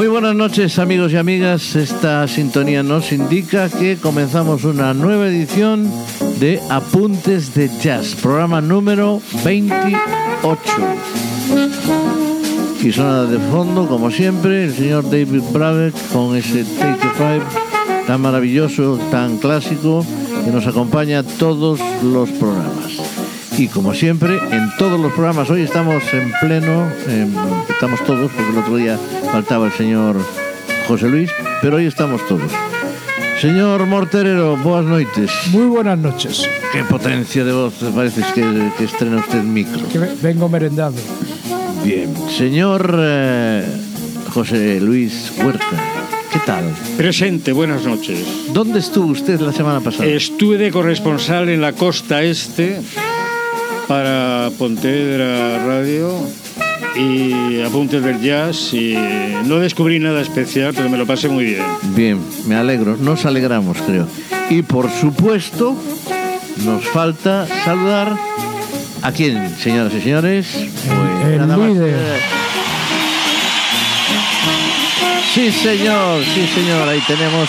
Muy buenas noches amigos y amigas. Esta sintonía nos indica que comenzamos una nueva edición de Apuntes de Jazz, programa número 28. Y suena de fondo, como siempre, el señor David Brabeck con ese Take Five tan maravilloso, tan clásico, que nos acompaña todos los programas. Y como siempre, en todos los programas, hoy estamos en pleno, em, estamos todos, porque el otro día faltaba el señor José Luis, pero hoy estamos todos. Señor Morterero, buenas noches. Muy buenas noches. Qué potencia de voz parece que, que estrena usted micro. Que vengo merendado. Bien. Señor eh, José Luis Huerta, ¿qué tal? Presente, buenas noches. ¿Dónde estuvo usted la semana pasada? Estuve de corresponsal en la costa este para Pontevedra Radio y Apuntes del Jazz y no descubrí nada especial, pero me lo pasé muy bien. Bien, me alegro, nos alegramos creo. Y por supuesto, nos falta saludar a quién, señoras y señores. Pues El nada más líder. Sí, señor, sí, señor, ahí tenemos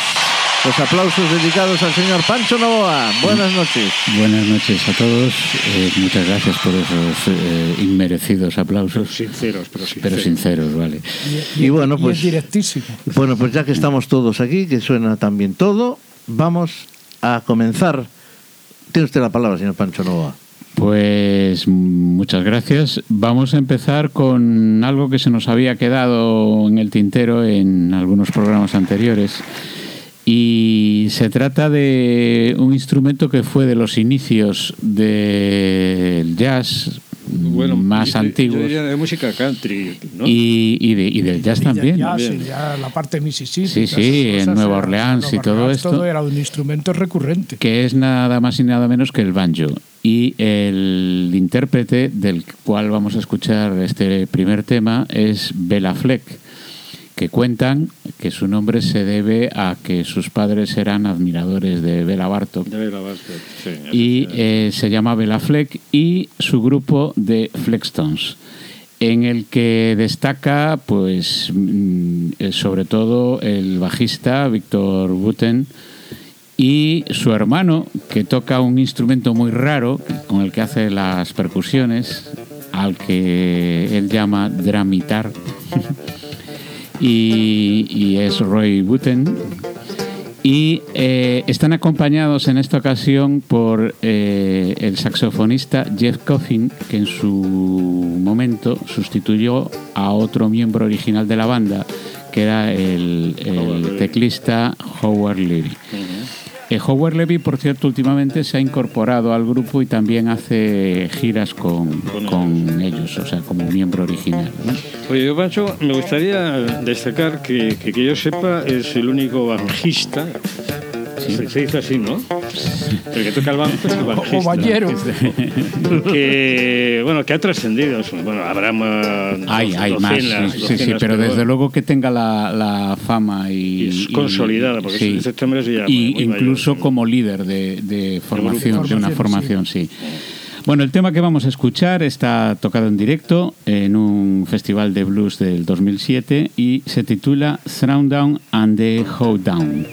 los aplausos dedicados al señor Pancho Novoa. Buenas noches. Buenas noches a todos. Eh, muchas gracias por esos eh, inmerecidos aplausos, Sinceros, pero sinceros. pero sinceros, vale. Y bueno, Y pues es directísimo. Bueno, pues ya que estamos todos aquí, que suena también todo, vamos a comenzar. Tiene usted la palabra, señor Pancho Nova. Pues muchas gracias. Vamos a empezar con algo que se nos había quedado en el tintero en algunos programas anteriores. Y se trata de un instrumento que fue de los inicios del jazz Bueno, más yo- antiguos Yo diría de música country, ¿no? y, y de- y del jazz Y del también. jazz, también. y ya la parte de Mississippi. Sí, sí, en Nueva era- Orleans y todo Orleans, esto. Todo era un instrumento recurrente. que es nada más y nada menos que el banjo. Y el intérprete del cual vamos a escuchar este primer tema es Bela Fleck, que cuentan que su nombre se debe a que sus padres eran admiradores de Bela Bartok. De Bela Bartok, sí, Y eh, se llama Bela Fleck y su grupo de Fleckstones en el que destaca pues mm, eh, sobre todo el bajista Víctor Buten y su hermano que toca un instrumento muy raro con el que hace las percusiones al que él llama dramitar y, y es Roy Buten y eh, están acompañados en esta ocasión por eh, el saxofonista Jeff Coffin, que en su momento sustituyó a otro miembro original de la banda, que era el, el Howard Levy. teclista Howard Levy. Eh, Howard Levy, por cierto, últimamente se ha incorporado al grupo y también hace giras con, Con ellos, o sea, como miembro original. Oye, yo, Pancho, me gustaría destacar que, que, que yo sepa es el único banjista. Se, se dice así, ¿no? El que toca el banjo es el banjista. o que bueno que ha trascendido bueno habrá más Hay, hay más, docenas, sí, sí, pero desde bueno, luego que tenga la, la fama y, Y es consolidada, porque sí. este hombre se llama y muy incluso mayor, como líder de, de formación, de una Formación, sí. Bueno, el tema que vamos a escuchar está tocado en directo en un festival de blues del 2007 y se titula Down and the Hoedown.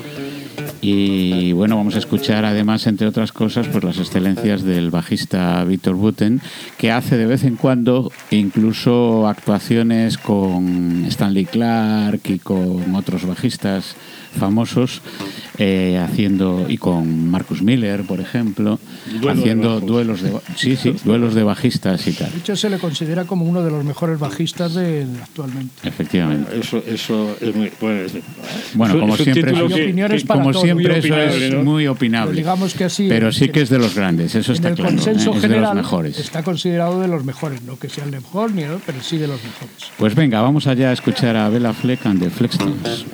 Y bueno, vamos a escuchar además, entre otras cosas, pues las excelencias del bajista Víctor Buten, que hace de vez en cuando incluso actuaciones con Stanley Clark y con otros bajistas famosos, eh, haciendo y con Marcus Miller, por ejemplo, Duelo de haciendo bajos. duelos de sí, sí, duelos de bajistas y tal. De hecho, se le considera como uno de los mejores bajistas de actualmente. Efectivamente. eso eso es muy bueno, es- Bueno, es como siempre, que- opiniones que- para como siempre eso es ¿no? muy opinable. Pero digamos que así, Pero sí que- es de los grandes, eso en está el claro. consenso ¿eh? Es de los general mejores. está considerado de los mejores. No que sea el mejor, ni ¿no? pero sí de los mejores. Pues venga, vamos allá a escuchar a Bella Fleck and the Flexstones.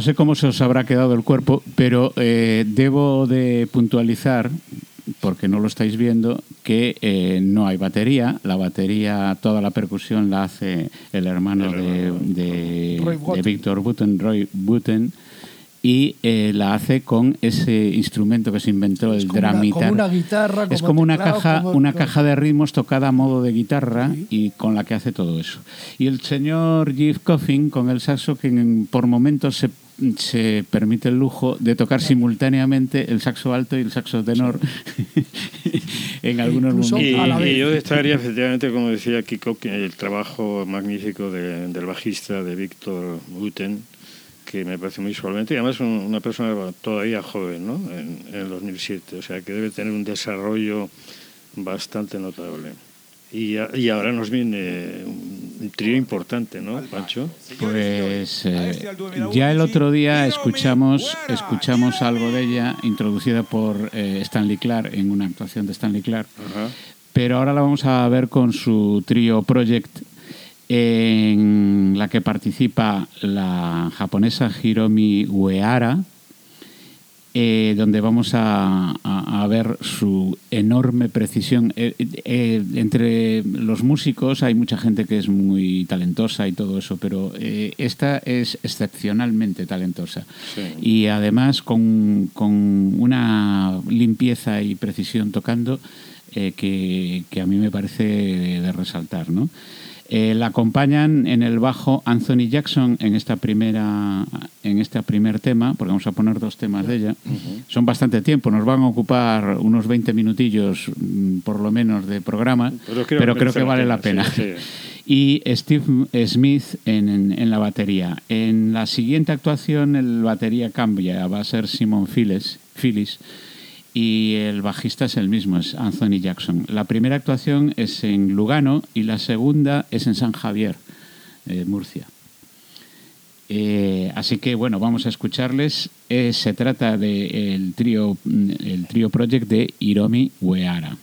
No sé cómo se os habrá quedado el cuerpo, pero eh, debo de puntualizar, porque no lo estáis viendo, que eh, no hay batería. La batería, toda la percusión la hace el hermano de, de, de Button. Víctor Buten, Roy Buten, y eh, la hace con ese instrumento que se inventó, el como una- dramitar. como una guitarra, Es como como una teclado, caja, como- una caja de ritmos tocada a modo de guitarra y con la que hace todo eso. Y el señor Jeff Coffin con el saxo que por momentos se, se permite el lujo de tocar simultáneamente el saxo alto y el saxo tenor en algunos Y, momentos. vez. y yo destacaría efectivamente, como decía Kiko, el trabajo magnífico de- del bajista de Víctor Guten, que me parece muy solvente y además un- una persona todavía joven, ¿no? En, en el 2007, o sea que debe tener un desarrollo bastante notable. Y, y ahora nos viene un trío importante, ¿no, Pancho? Pues eh, ya el otro día escuchamos, escuchamos algo de ella introducida por eh, Stanley Clark en una actuación de Stanley Clark, pero ahora la vamos a ver con su trío Project en la que participa la japonesa Hiromi Uehara, eh, donde vamos a, ver su enorme precisión. Eh, eh, entre los músicos hay mucha gente que es muy talentosa y todo eso, pero esta es excepcionalmente talentosa. Y además con, una limpieza y precisión tocando que, que, a mí me parece de, resaltar. ¿no? Eh, la acompañan en el bajo Anthony Jackson en esta primera en este primer tema, porque vamos a poner dos temas de ella. Son bastante tiempo, nos van a ocupar unos 20 minutillos mm, por lo menos de programa, pero creo, que vale la pena. Y Steve Smith en, en, la batería. En la siguiente actuación el batería cambia, va a ser Simon Phillips, Phillips y el bajista es el mismo, es Anthony Jackson. La primera actuación es en Lugano y la segunda es en San Javier, eh, Murcia. Eh, así que bueno, vamos a escucharles. Eh, se trata del trío, el trío project de Hiromi Uehara.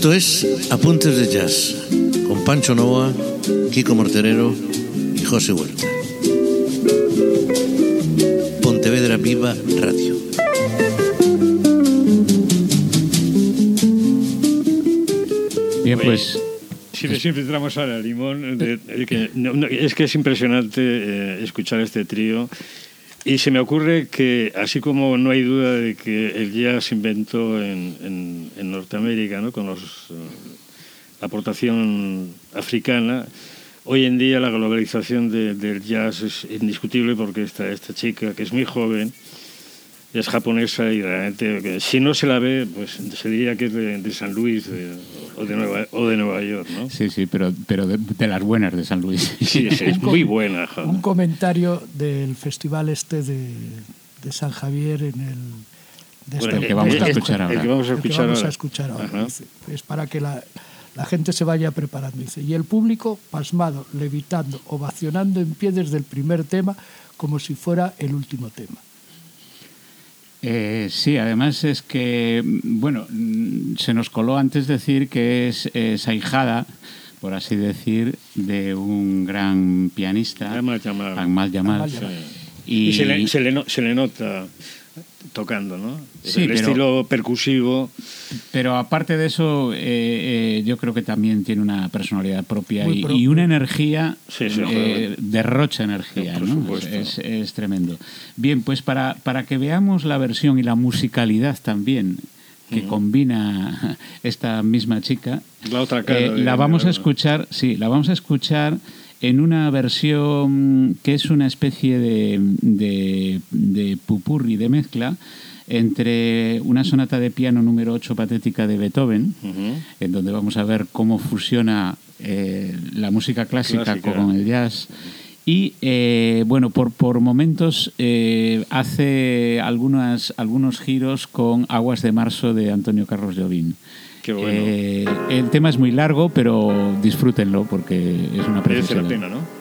Esto es Apuntes de Jazz con Pancho Novoa, Kiko Morterero y José Huerta. Pontevedra Viva Radio. Bien, pues Siempre, siempre entramos ahora, Limón. de- de que- no, no, es que es impresionante eh, escuchar este trío. Y se me ocurre que, así como no hay duda de que el jazz se inventó en, en- Norteamérica, ¿no? con los, eh, la aportación africana, hoy en día la globalización de- del jazz es indiscutible porque esta, esta chica, que es muy joven, es japonesa y realmente, si no se la ve, pues se diría que es de, de San Luis de- o, de Nueva, o de Nueva York, ¿no? sí, sí, pero, pero de, de las buenas de San Luis. Sí, sí, es muy buena. joder. Un comentario del festival este de, de San Javier en el... de Bueno, el que vamos a escuchar ahora. El que vamos a El que escuchar vamos a ahora. escuchar ahora, Ajá. dice. Es para que la, la gente se vaya preparando. Dice, y el público, pasmado, levitando, ovacionando en pie desde el primer tema, como si fuera el último tema. Eh, sí, además es que, bueno, se nos coló antes decir que es, es ahijada, por así decir, de un gran pianista, Jamal. Ahmad Jamal. Y, Y se le, se le no- se le nota tocando, ¿no? Sí, el pero- estilo percusivo. Pero aparte de eso, eh, eh, yo creo que también tiene una personalidad propia y, una energía, Sí, sí, eh, derrocha energía, ¿no? Es, es tremendo. Bien, pues para, para que veamos la versión y la musicalidad también que combina esta misma chica, La otra cara. eh, la vamos a escuchar, sí, la vamos a escuchar en una versión que es una especie de, de, de pupurri, de mezcla entre una sonata de piano número 8 patética de Beethoven, en donde vamos a ver cómo fusiona eh, la música clásica, Clásica. con el jazz. Y eh, bueno, por, por momentos eh, hace algunas, algunos giros con Aguas de Marzo de Antonio Carlos Jobim. Qué bueno. Eh, el tema es muy largo, pero disfrútenlo porque es una Merece la preciosidad. pena, ¿no?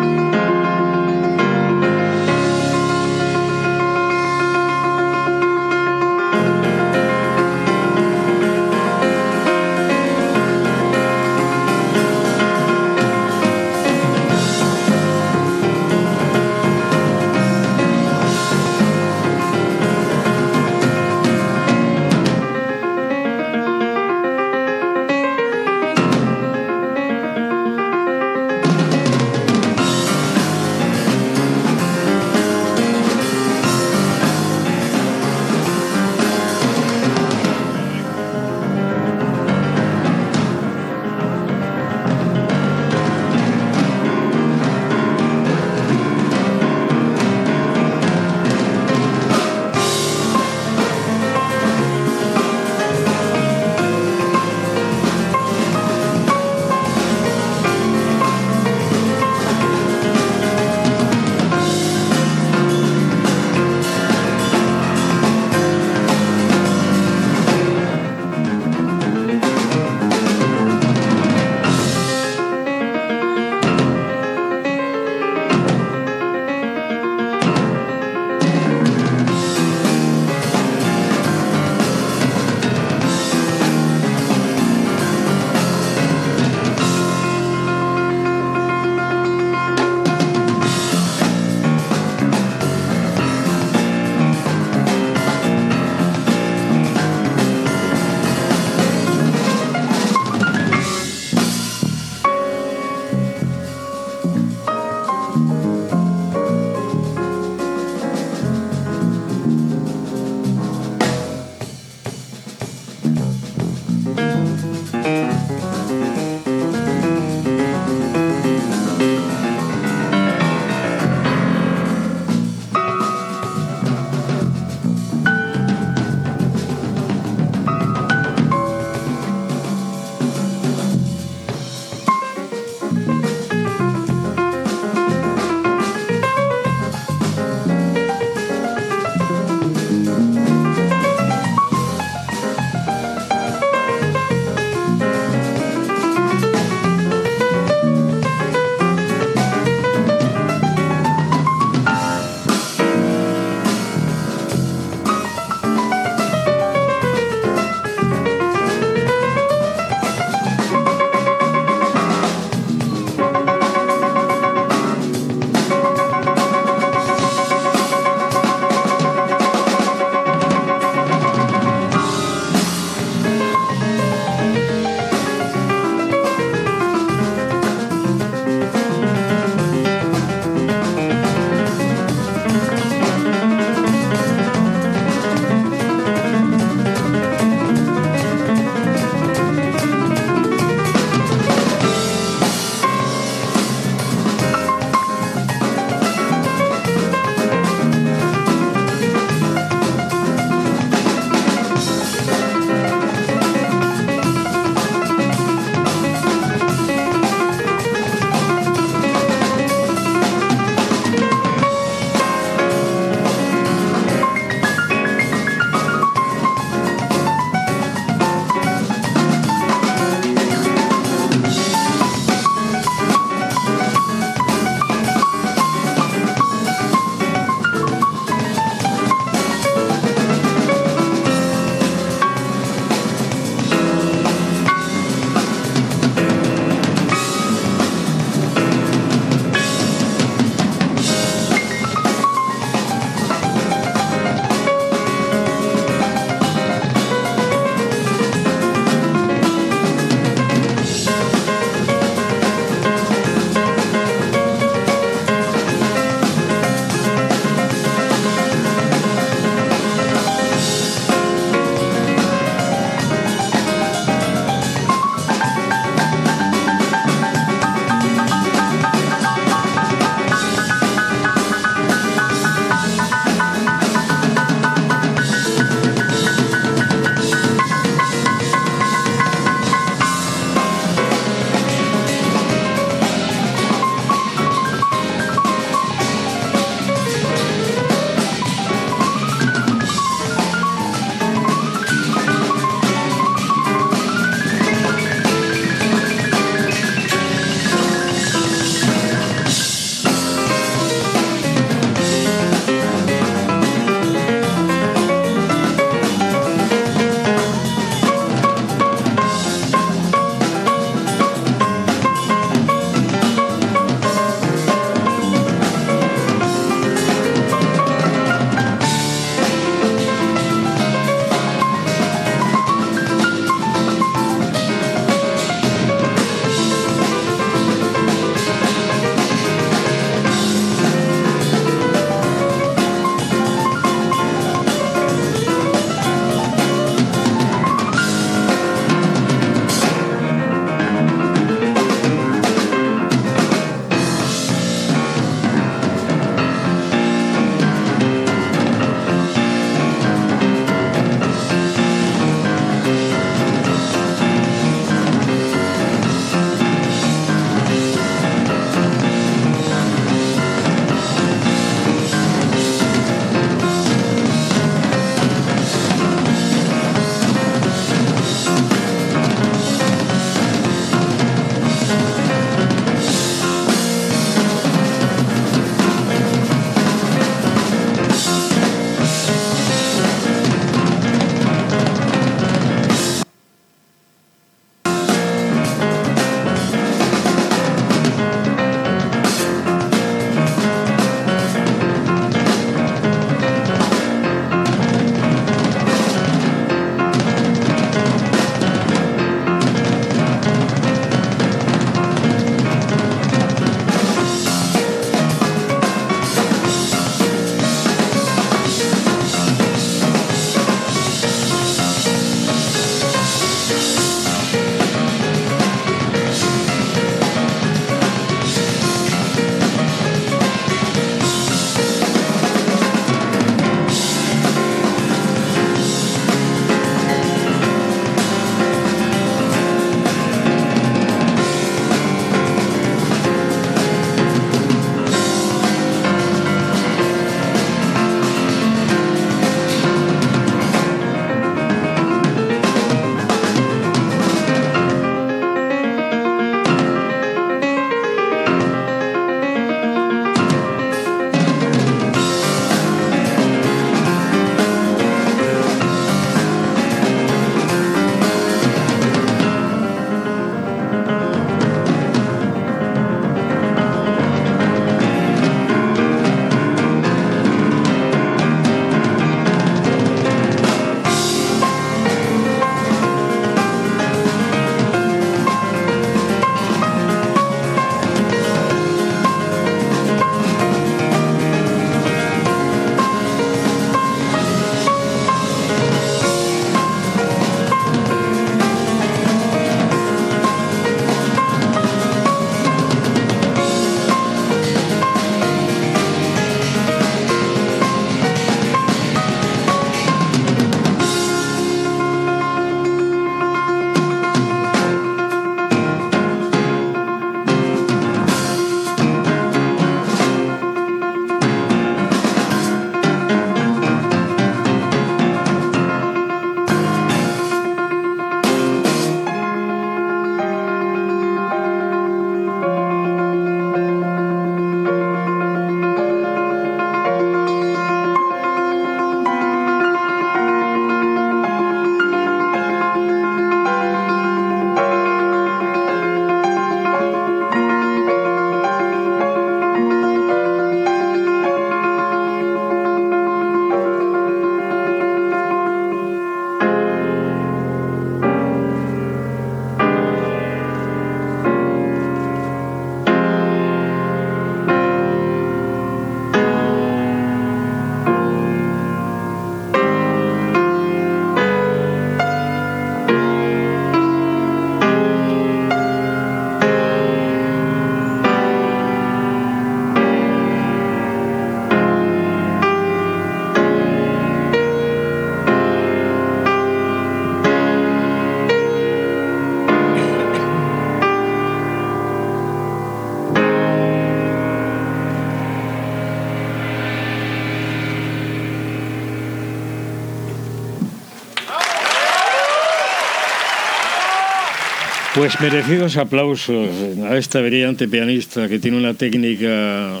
Pues merecidos aplausos a esta brillante pianista que tiene una técnica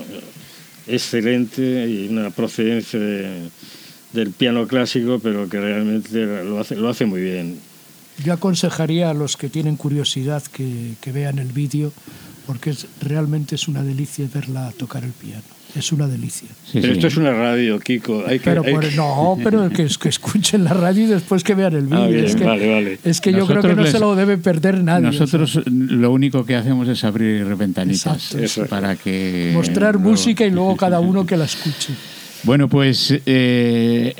excelente y una procedencia de- del piano clásico, pero que realmente lo hace, lo hace muy bien. Yo aconsejaría a los que tienen curiosidad que, que vean el vídeo, porque es, realmente es una delicia verla tocar el piano. Es una delicia. Sí, pero sí. esto es una radio, Kiko. Hay que, Pero hay por- que- no, pero que, que escuchen la radio y después que vean el vídeo. Ah, bien, es que, vale, vale. es que yo creo que no les- se lo debe perder nadie. Nosotros lo único que hacemos es abrir ventanitas Exacto, eso. para que mostrar luego- música y luego cada uno que la escuche. Bueno, pues eh,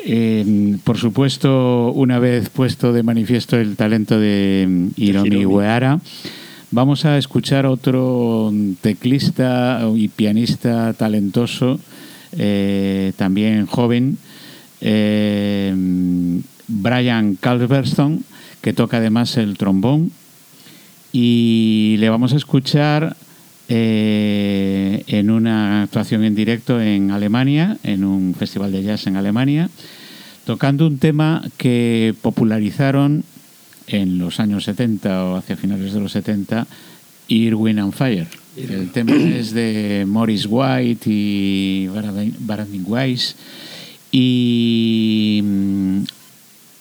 eh, por supuesto, una vez puesto de manifiesto el talento de mm, Hiromi Hiromi. Uehara, vamos a escuchar otro teclista y pianista talentoso, eh, también joven, eh, Brian Calverston, que toca además el trombón. Y le vamos a escuchar eh, en una actuación en directo en Alemania, en un festival de jazz en Alemania, tocando un tema que popularizaron en los años 70 o hacia finales de los 70, Irwin and Fire. El tema es de Morris White y Baradin Weiss y mm,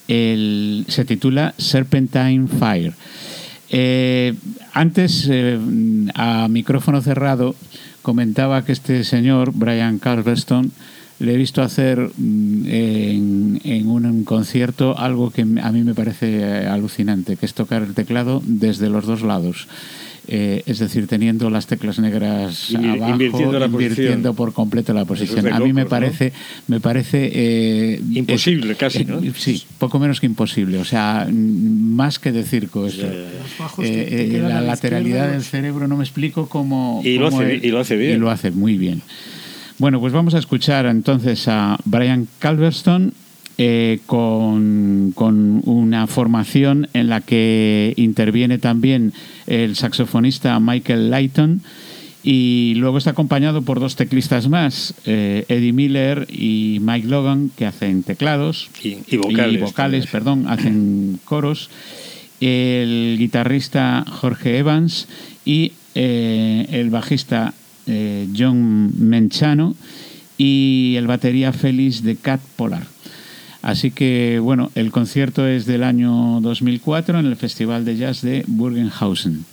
el- se titula Serpentine Fire. Eh, antes, eh, a micrófono cerrado, comentaba que este señor, Brian Carleston, le he visto hacer mm, en, en un concierto algo que a mí me parece eh, alucinante, que es tocar el teclado desde los dos lados. Eh, es decir, teniendo las teclas negras Invi- abajo, invirtiendo la invirtiendo por completo la es posición. a mí me parece, me parece eh, Imposible es- casi, ¿no? eh, Sí, poco menos que imposible. O sea, mm, más que de circo esto. Eh, eh, la la lateralidad del los- cerebro no me explico cómo... Y lo hace es- y lo hace bien. Y lo hace muy bien. Bueno, pues vamos a escuchar entonces a Brian Calverston eh, con, con una formación en la que interviene también el saxofonista Michael Lighton y luego está acompañado por dos teclistas más, eh, Eddie Miller y Mike Logan, que hacen teclados. Y- y vocales vocales, también. perdón, hacen coros, el guitarrista Jorge Evans y eh, el bajista eh, John Menchano y el batería Félix de Cat Polar. Así que, bueno, el concierto es del año 2004 en el Festival de Jazz de Burgenhausen.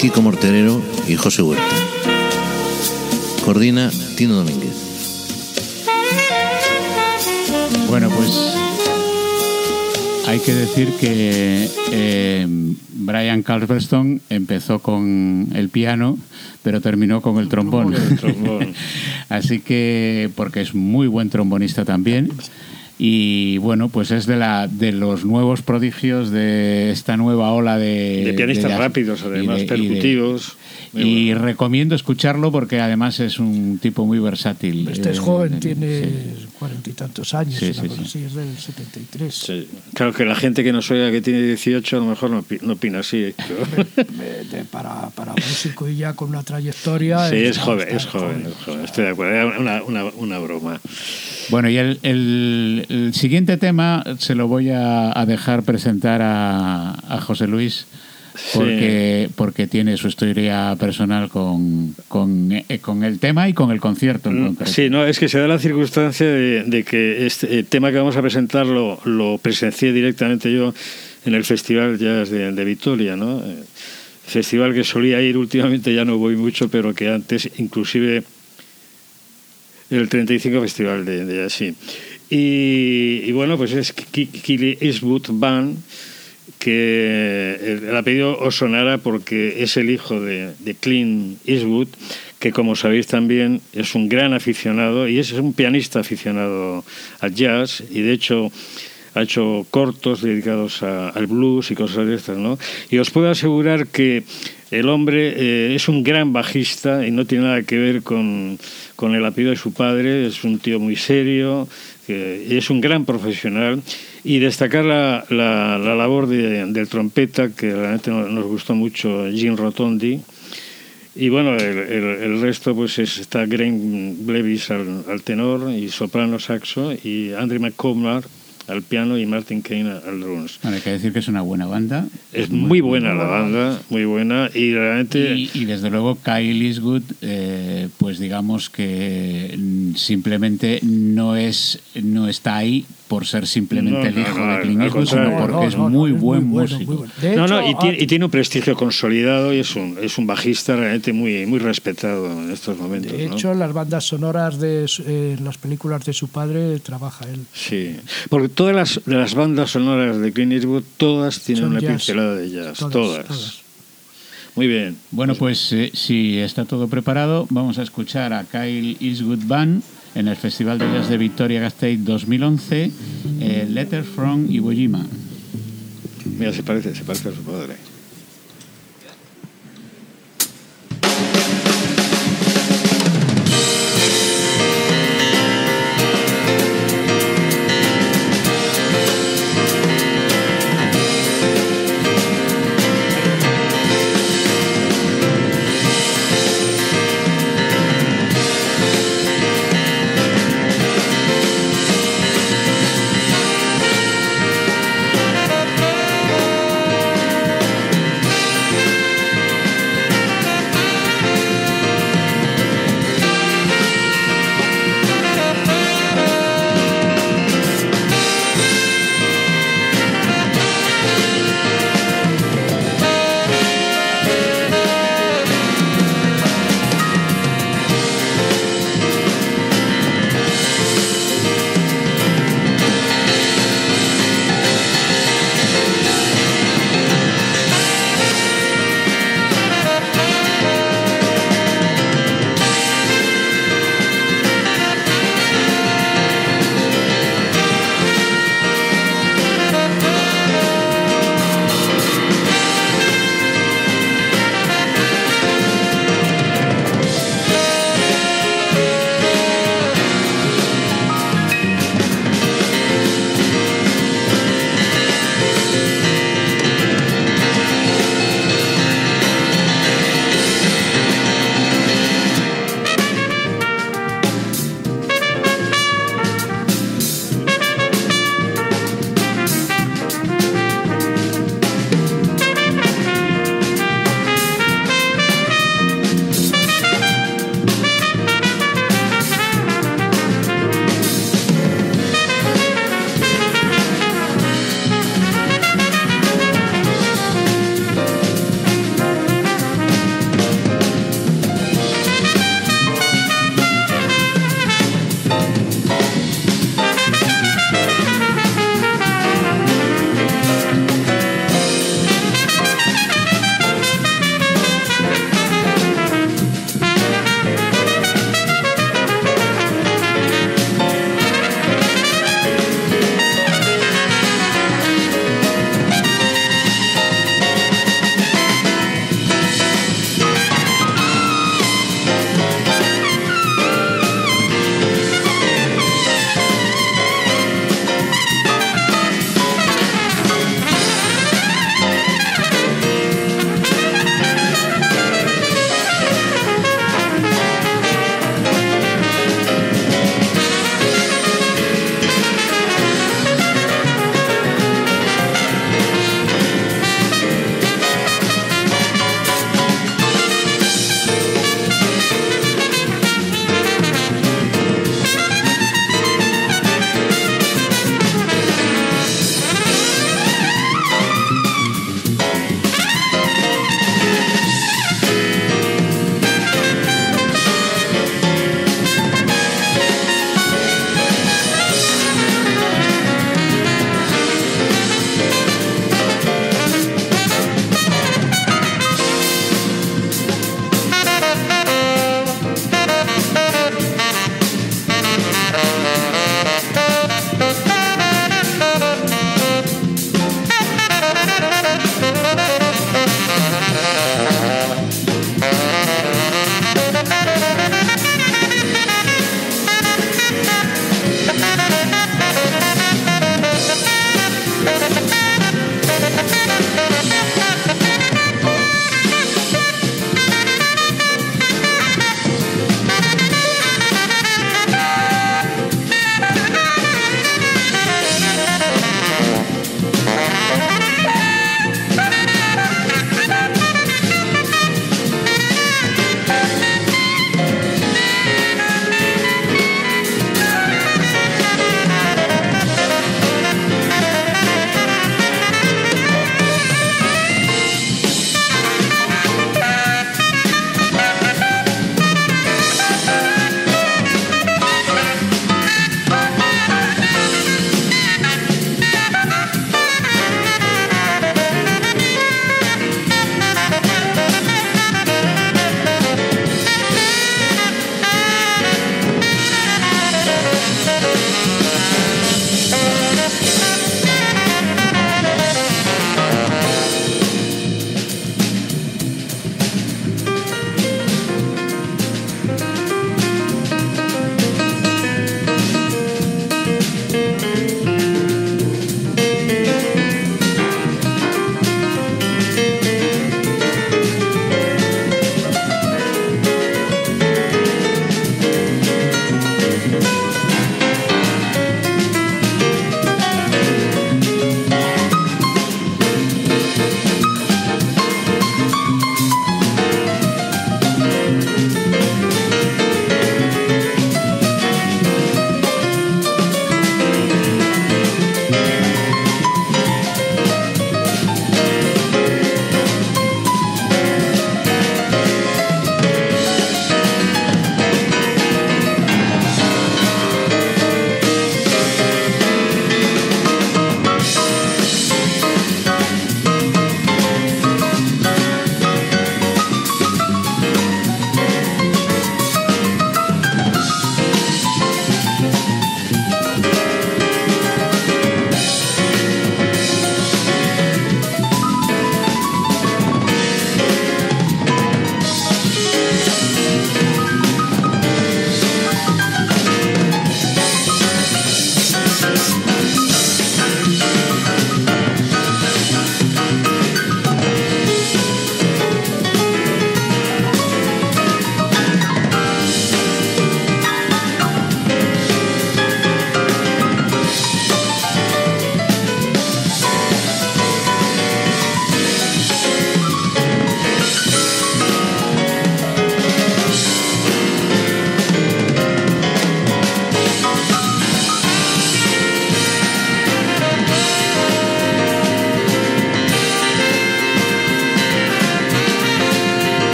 Kiko Morterero y José Huerta. Coordina Tino Domínguez. Bueno, pues hay que decir que eh, Brian Carlston empezó con el piano, pero terminó con el trombón. El trombón. Así que, porque es muy buen trombonista también. Y bueno, pues es de, la, de los nuevos prodigios de esta nueva ola de... De pianistas jazz. rápidos, Y además, de- y de- percutivos. Y bueno. recomiendo escucharlo porque además es un tipo muy versátil. Este es Eh, joven, eh, tiene sí. Cuarenta y tantos años, Sí, una sí, cosa sí. así, es del 73. Sí. Claro que la gente que nos oiga que tiene 18 a lo mejor no, no opina así. pero- Eh, de- para, para músico y ya con una trayectoria. Sí, es está- joven, es joven, es joven. Estoy de acuerdo. Era una, una, una broma. Bueno, y el, el- el siguiente tema se lo voy a, a dejar presentar a, a José Luis porque, porque tiene su historia personal con, con, eh, con el tema y con el concierto en concreto. Mm, Sí, no, es que se da la circunstancia de, de que este eh, tema que vamos a presentar lo, lo presencié directamente yo en el Festival Jazz de, de Vitoria, ¿no? Eh, Festival que solía ir últimamente, ya no voy mucho, pero que antes inclusive el 35 Festival de, de Jazz, sí. Y, y bueno, pues es Ki- Kili Eastwood Band, que el, el apellido os sonará porque es el hijo de, de Clint Eastwood, que como sabéis también es un gran aficionado y es un pianista aficionado al jazz y de hecho ha hecho cortos dedicados a- al blues y cosas de estas, ¿no? Y os puedo asegurar que el hombre eh, es un gran bajista y no tiene nada que ver con, con el apellido de su padre, es un tío muy serio, que es un gran profesional y destacar la, la- la labor de- del trompeta, que realmente nos, gustó mucho, Jim Rotondi. Y bueno, el, el- el resto pues es, está Graham Blevis al, al tenor y soprano saxo y Andrew McComar al piano y Martin Kane al drums. Bueno, hay que decir que es una buena banda. Es muy buena la banda, muy buena y realmente... Y, y desde luego Kyle Eastwood, eh, pues digamos que mm, simplemente no es no está ahí por ser simplemente No, el no, hijo no, de Clint Eastwood, sino porque es no, no, muy buen músico. no, no, y ah, tiene, y tiene un prestigio consolidado y es un, es un bajista realmente muy, muy respetado en estos momentos. De ¿no? hecho, en las bandas sonoras de su- eh, las películas de su padre trabaja él. Sí, porque todas las, las bandas sonoras de Clint Eastwood, todas tienen Son una jazz. pincelada de jazz, Todas, todas. todas. Muy bien. Bueno, pues eh, si está todo preparado, vamos a escuchar a Kyle Eastwood Band en el Festival de Jazz de Victoria Gasteiz 2011, eh, Letter from Iwo Jima. Mira, se parece, se parece a su padre.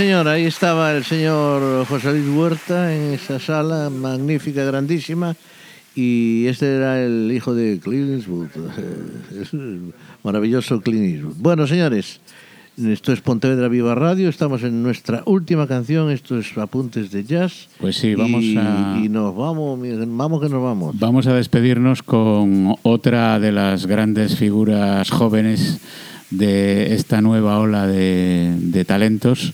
Señor, ahí estaba el señor José Luis Huerta en esa sala magnífica, grandísima, y este era el hijo de Clint Eastwood, el maravilloso Clint Eastwood. Bueno, señores, esto es Pontevedra Viva Radio, estamos en nuestra última canción, esto es Apuntes de Jazz. Pues sí, vamos y, a... Y nos vamos, vamos que nos vamos. Vamos a despedirnos con otra de las grandes figuras jóvenes de esta nueva ola de, de talentos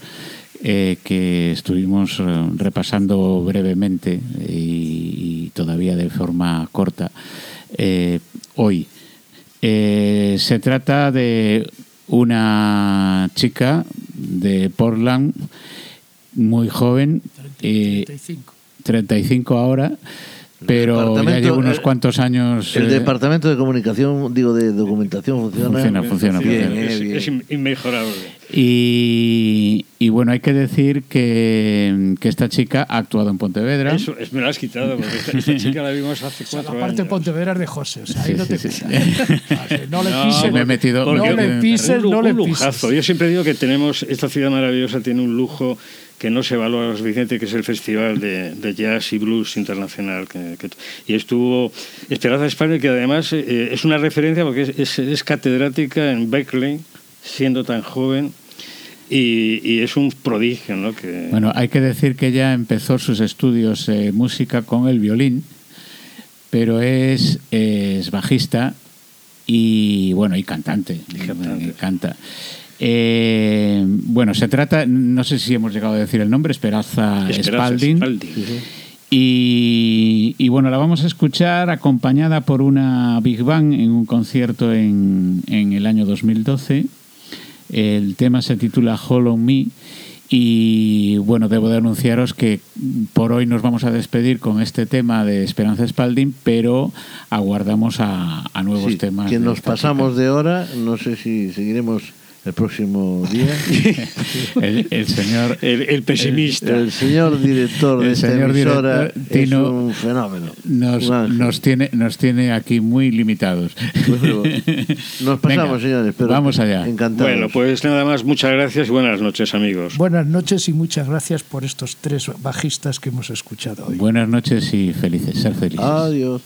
eh, que estuvimos eh, repasando brevemente y, y, todavía de forma corta eh, hoy. Eh, se trata de una chica de Portland muy joven, 35. 35 ahora, pero ya llevo unos cuantos años. El eh, departamento de comunicación, digo, de documentación funciona. Funciona, funciona, bien, funciona. Es, bien. es in- inmejorable. Y, y bueno, hay que decir que, que esta chica ha actuado en Pontevedra. Eso, es, me lo has quitado, porque esta, esta chica la vimos hace O sea, cuatro la parte años. Pontevedra es de José, o sea, ahí Sí, no te sí. O No le No, pises, me he metido- no le pises, no le un pises. lujazo. Yo siempre digo que tenemos, esta ciudad maravillosa tiene un lujo que no se valora lo suficiente, que es el Festival de, de Jazz y Blues Internacional. Que, que- y estuvo Esperanza España, que además eh, es una referencia porque es, es- es catedrática en Berkeley, siendo tan joven, y, y es un prodigio, ¿no? Que, Bueno, hay que decir que ella empezó sus estudios de música con el violín, pero es, es bajista y bueno y cantante. Y cantante. Eh, Canta. Eh, bueno, se trata, no sé si hemos llegado a decir el nombre, Esperanza, Esperanza Spalding. Spalding. Y, y bueno, la vamos a escuchar acompañada por una Big Bang en un concierto en, en el año 2012. El tema se titula Hollow Me. Y bueno, debo de anunciaros que por hoy nos vamos a despedir con este tema de Esperanza Spalding, pero aguardamos a, a nuevos Sí, temas. que nos pasamos de hora, no sé si seguiremos el próximo día. El, el señor El, el pesimista. El señor director de El esta señor emisora director, Tino, es un fenómeno. nos, un nos, tiene, nos tiene aquí muy limitados. Bueno, nos pasamos, Venga, señores, pero vamos allá. encantados. Bueno, pues nada más, muchas gracias y buenas noches, amigos. Buenas noches y muchas gracias por estos tres bajistas que hemos escuchado hoy. Buenas noches y felices, ser felices. Adiós.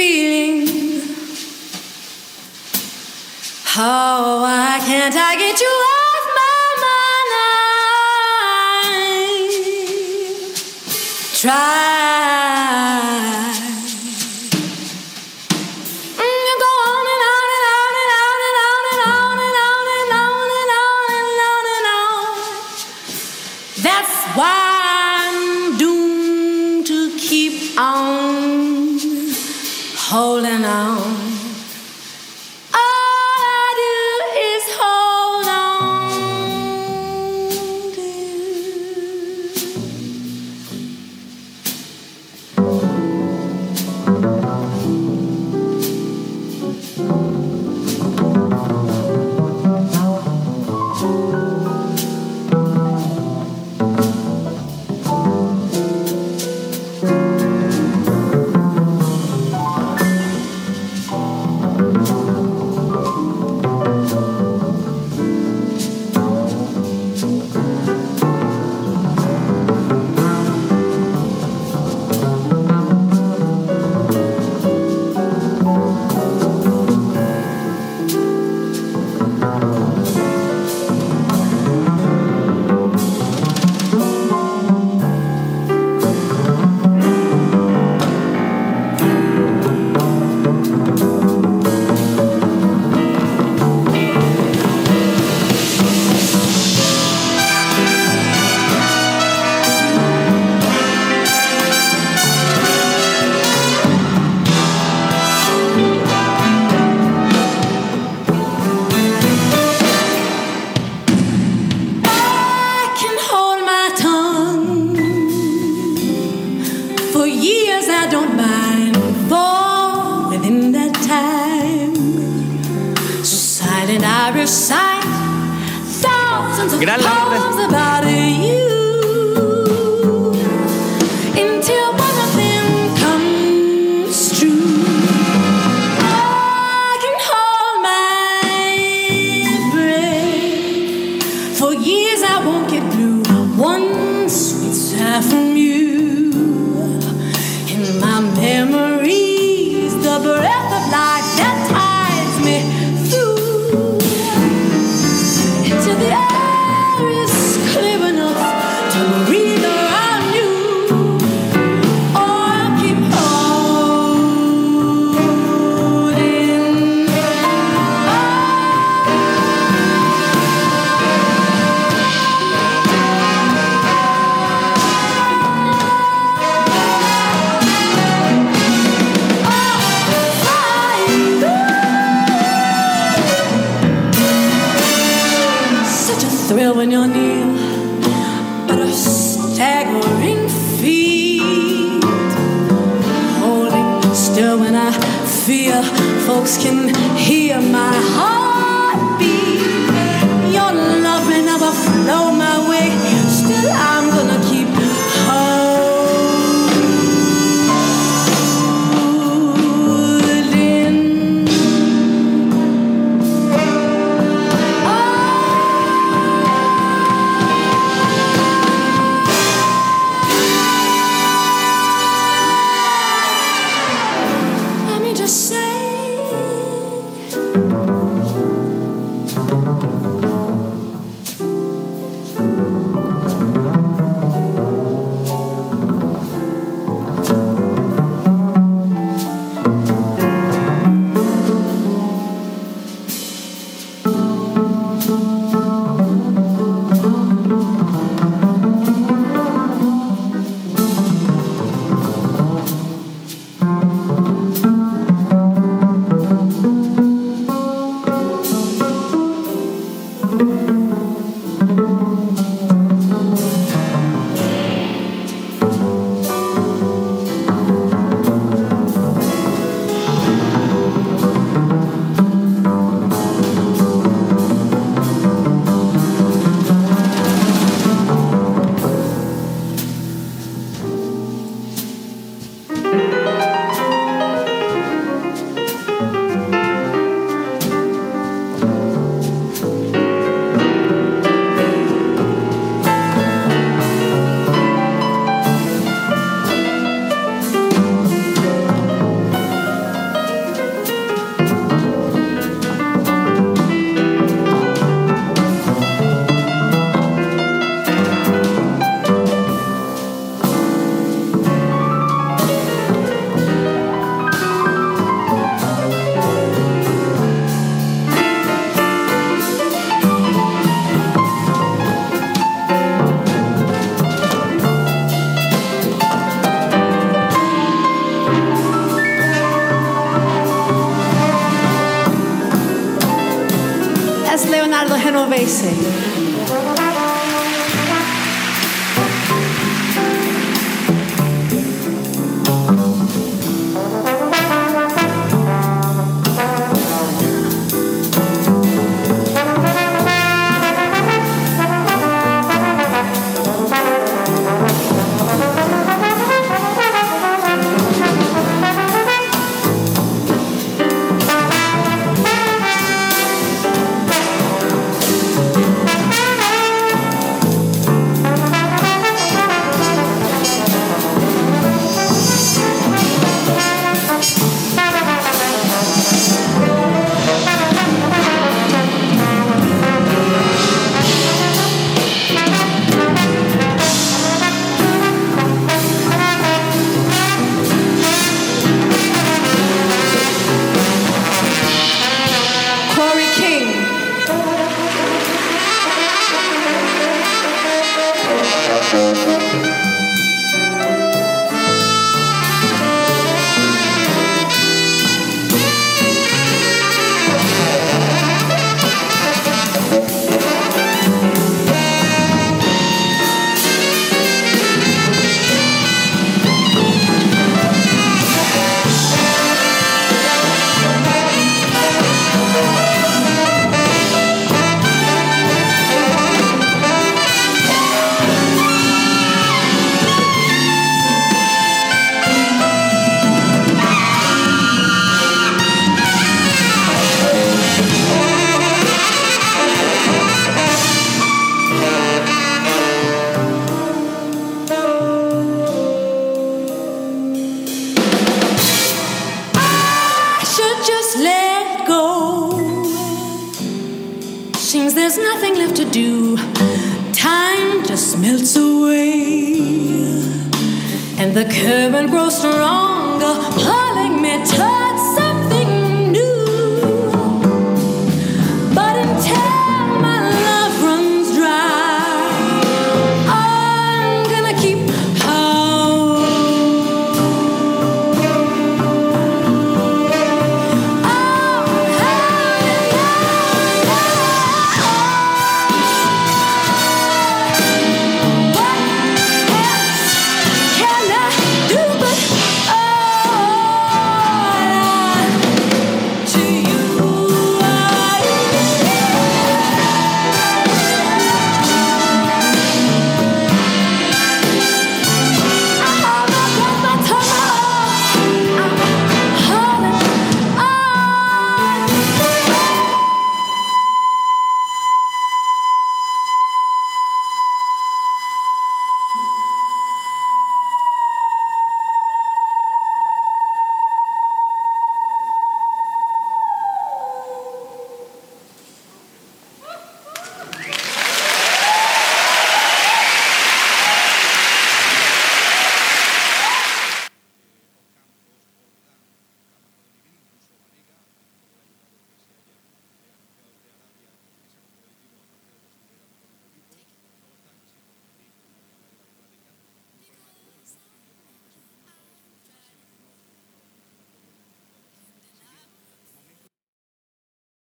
feeling. Oh, why can't I get you off my mind? Try.